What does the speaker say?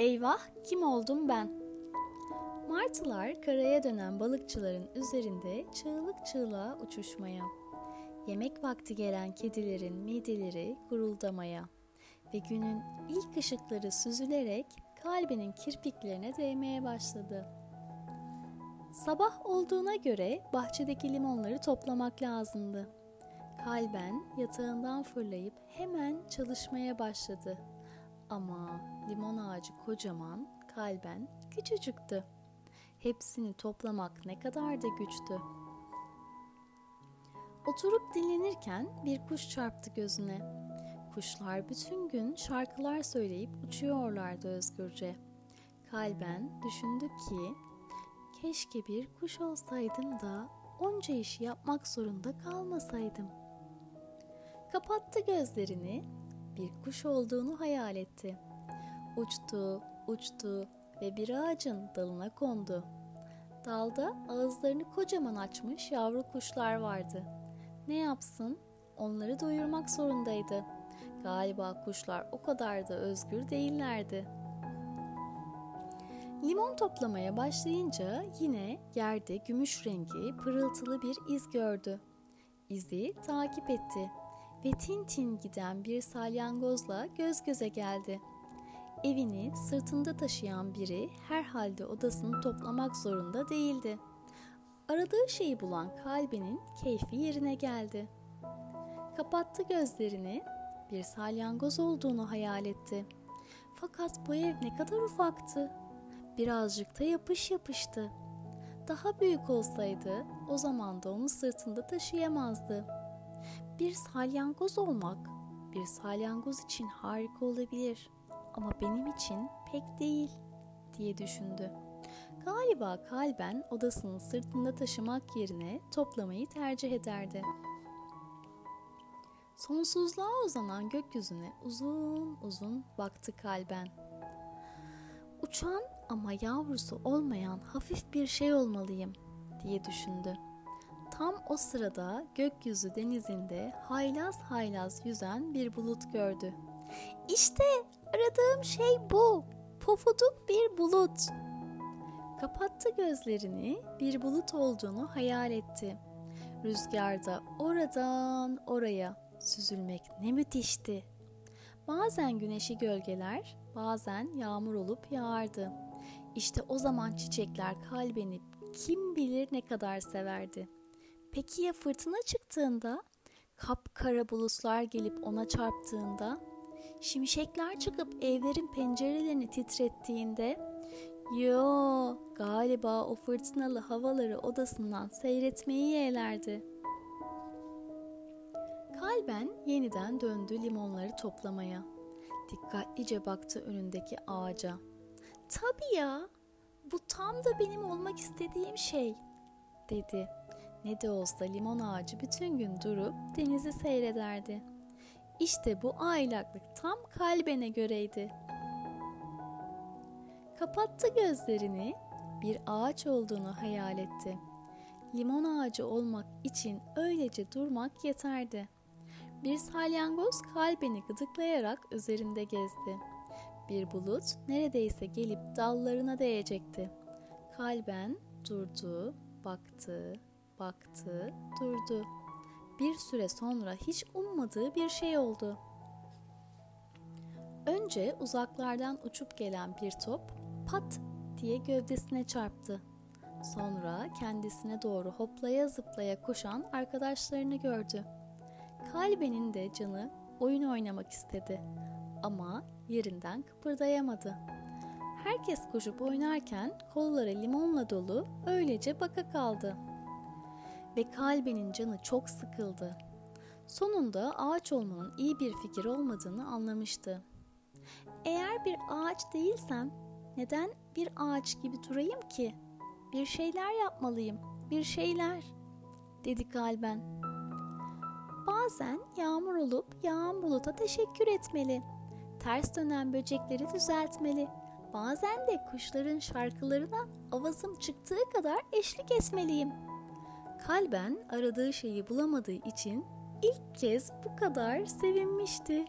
Eyvah kim oldum ben? Martılar karaya dönen balıkçıların üzerinde çığlık çığlığa uçuşmaya. Yemek vakti gelen kedilerin mideleri guruldamaya ve günün ilk ışıkları süzülerek kalbinin kirpiklerine değmeye başladı. Sabah olduğuna göre bahçedeki limonları toplamak lazımdı. Kalben yatağından fırlayıp hemen çalışmaya başladı. Ama limon ağacı kocaman, kalben küçücüktü. Hepsini toplamak ne kadar da güçtü. Oturup dinlenirken bir kuş çarptı gözüne. Kuşlar bütün gün şarkılar söyleyip uçuyorlardı özgürce. Kalben düşündü ki keşke bir kuş olsaydım da onca işi yapmak zorunda kalmasaydım. Kapattı gözlerini, bir kuş olduğunu hayal etti. Uçtu, uçtu ve bir ağacın dalına kondu. Dalda ağızlarını kocaman açmış yavru kuşlar vardı. Ne yapsın? Onları doyurmak zorundaydı. Galiba kuşlar o kadar da özgür değillerdi. Limon toplamaya başlayınca yine yerde gümüş rengi pırıltılı bir iz gördü. İzi takip etti ve tin tin giden bir salyangozla göz göze geldi. Evini sırtında taşıyan biri herhalde odasını toplamak zorunda değildi. Aradığı şeyi bulan kalbinin keyfi yerine geldi. Kapattı gözlerini, bir salyangoz olduğunu hayal etti. Fakat bu ev ne kadar ufaktı. Birazcık da yapış yapıştı. Daha büyük olsaydı o zaman da onu sırtında taşıyamazdı. Bir salyangoz olmak bir salyangoz için harika olabilir ama benim için pek değil diye düşündü. Galiba kalben odasını sırtında taşımak yerine toplamayı tercih ederdi. Sonsuzluğa uzanan gökyüzüne uzun uzun baktı kalben. Uçan ama yavrusu olmayan hafif bir şey olmalıyım diye düşündü. Tam o sırada gökyüzü denizinde haylaz haylaz yüzen bir bulut gördü. İşte aradığım şey bu. Pofuduk bir bulut. Kapattı gözlerini, bir bulut olduğunu hayal etti. Rüzgarda oradan oraya süzülmek ne müthişti. Bazen güneşi gölgeler, bazen yağmur olup yağardı. İşte o zaman çiçekler kalbenip kim bilir ne kadar severdi. Peki ya fırtına çıktığında? Kapkara bulutlar gelip ona çarptığında? Şimşekler çıkıp evlerin pencerelerini titrettiğinde? Yo, galiba o fırtınalı havaları odasından seyretmeyi yeğlerdi. Kalben yeniden döndü limonları toplamaya. Dikkatlice baktı önündeki ağaca. Tabii ya, bu tam da benim olmak istediğim şey, dedi. Ne de olsa limon ağacı bütün gün durup denizi seyrederdi. İşte bu aylaklık tam kalbine göreydi. Kapattı gözlerini, bir ağaç olduğunu hayal etti. Limon ağacı olmak için öylece durmak yeterdi. Bir salyangoz kalbini gıdıklayarak üzerinde gezdi. Bir bulut neredeyse gelip dallarına değecekti. Kalben durdu, baktı, baktı, durdu. Bir süre sonra hiç ummadığı bir şey oldu. Önce uzaklardan uçup gelen bir top pat diye gövdesine çarptı. Sonra kendisine doğru hoplaya zıplaya koşan arkadaşlarını gördü. Kalbenin de canı oyun oynamak istedi ama yerinden kıpırdayamadı. Herkes koşup oynarken kolları limonla dolu öylece baka kaldı. Ve kalbenin canı çok sıkıldı. Sonunda ağaç olmanın iyi bir fikir olmadığını anlamıştı. Eğer bir ağaç değilsem neden bir ağaç gibi durayım ki? Bir şeyler yapmalıyım, bir şeyler, dedi kalben. Bazen yağmur olup yağan buluta teşekkür etmeli. Ters dönen böcekleri düzeltmeli. Bazen de kuşların şarkılarına avazım çıktığı kadar eşlik etmeliyim. Kalben aradığı şeyi bulamadığı için ilk kez bu kadar sevinmişti.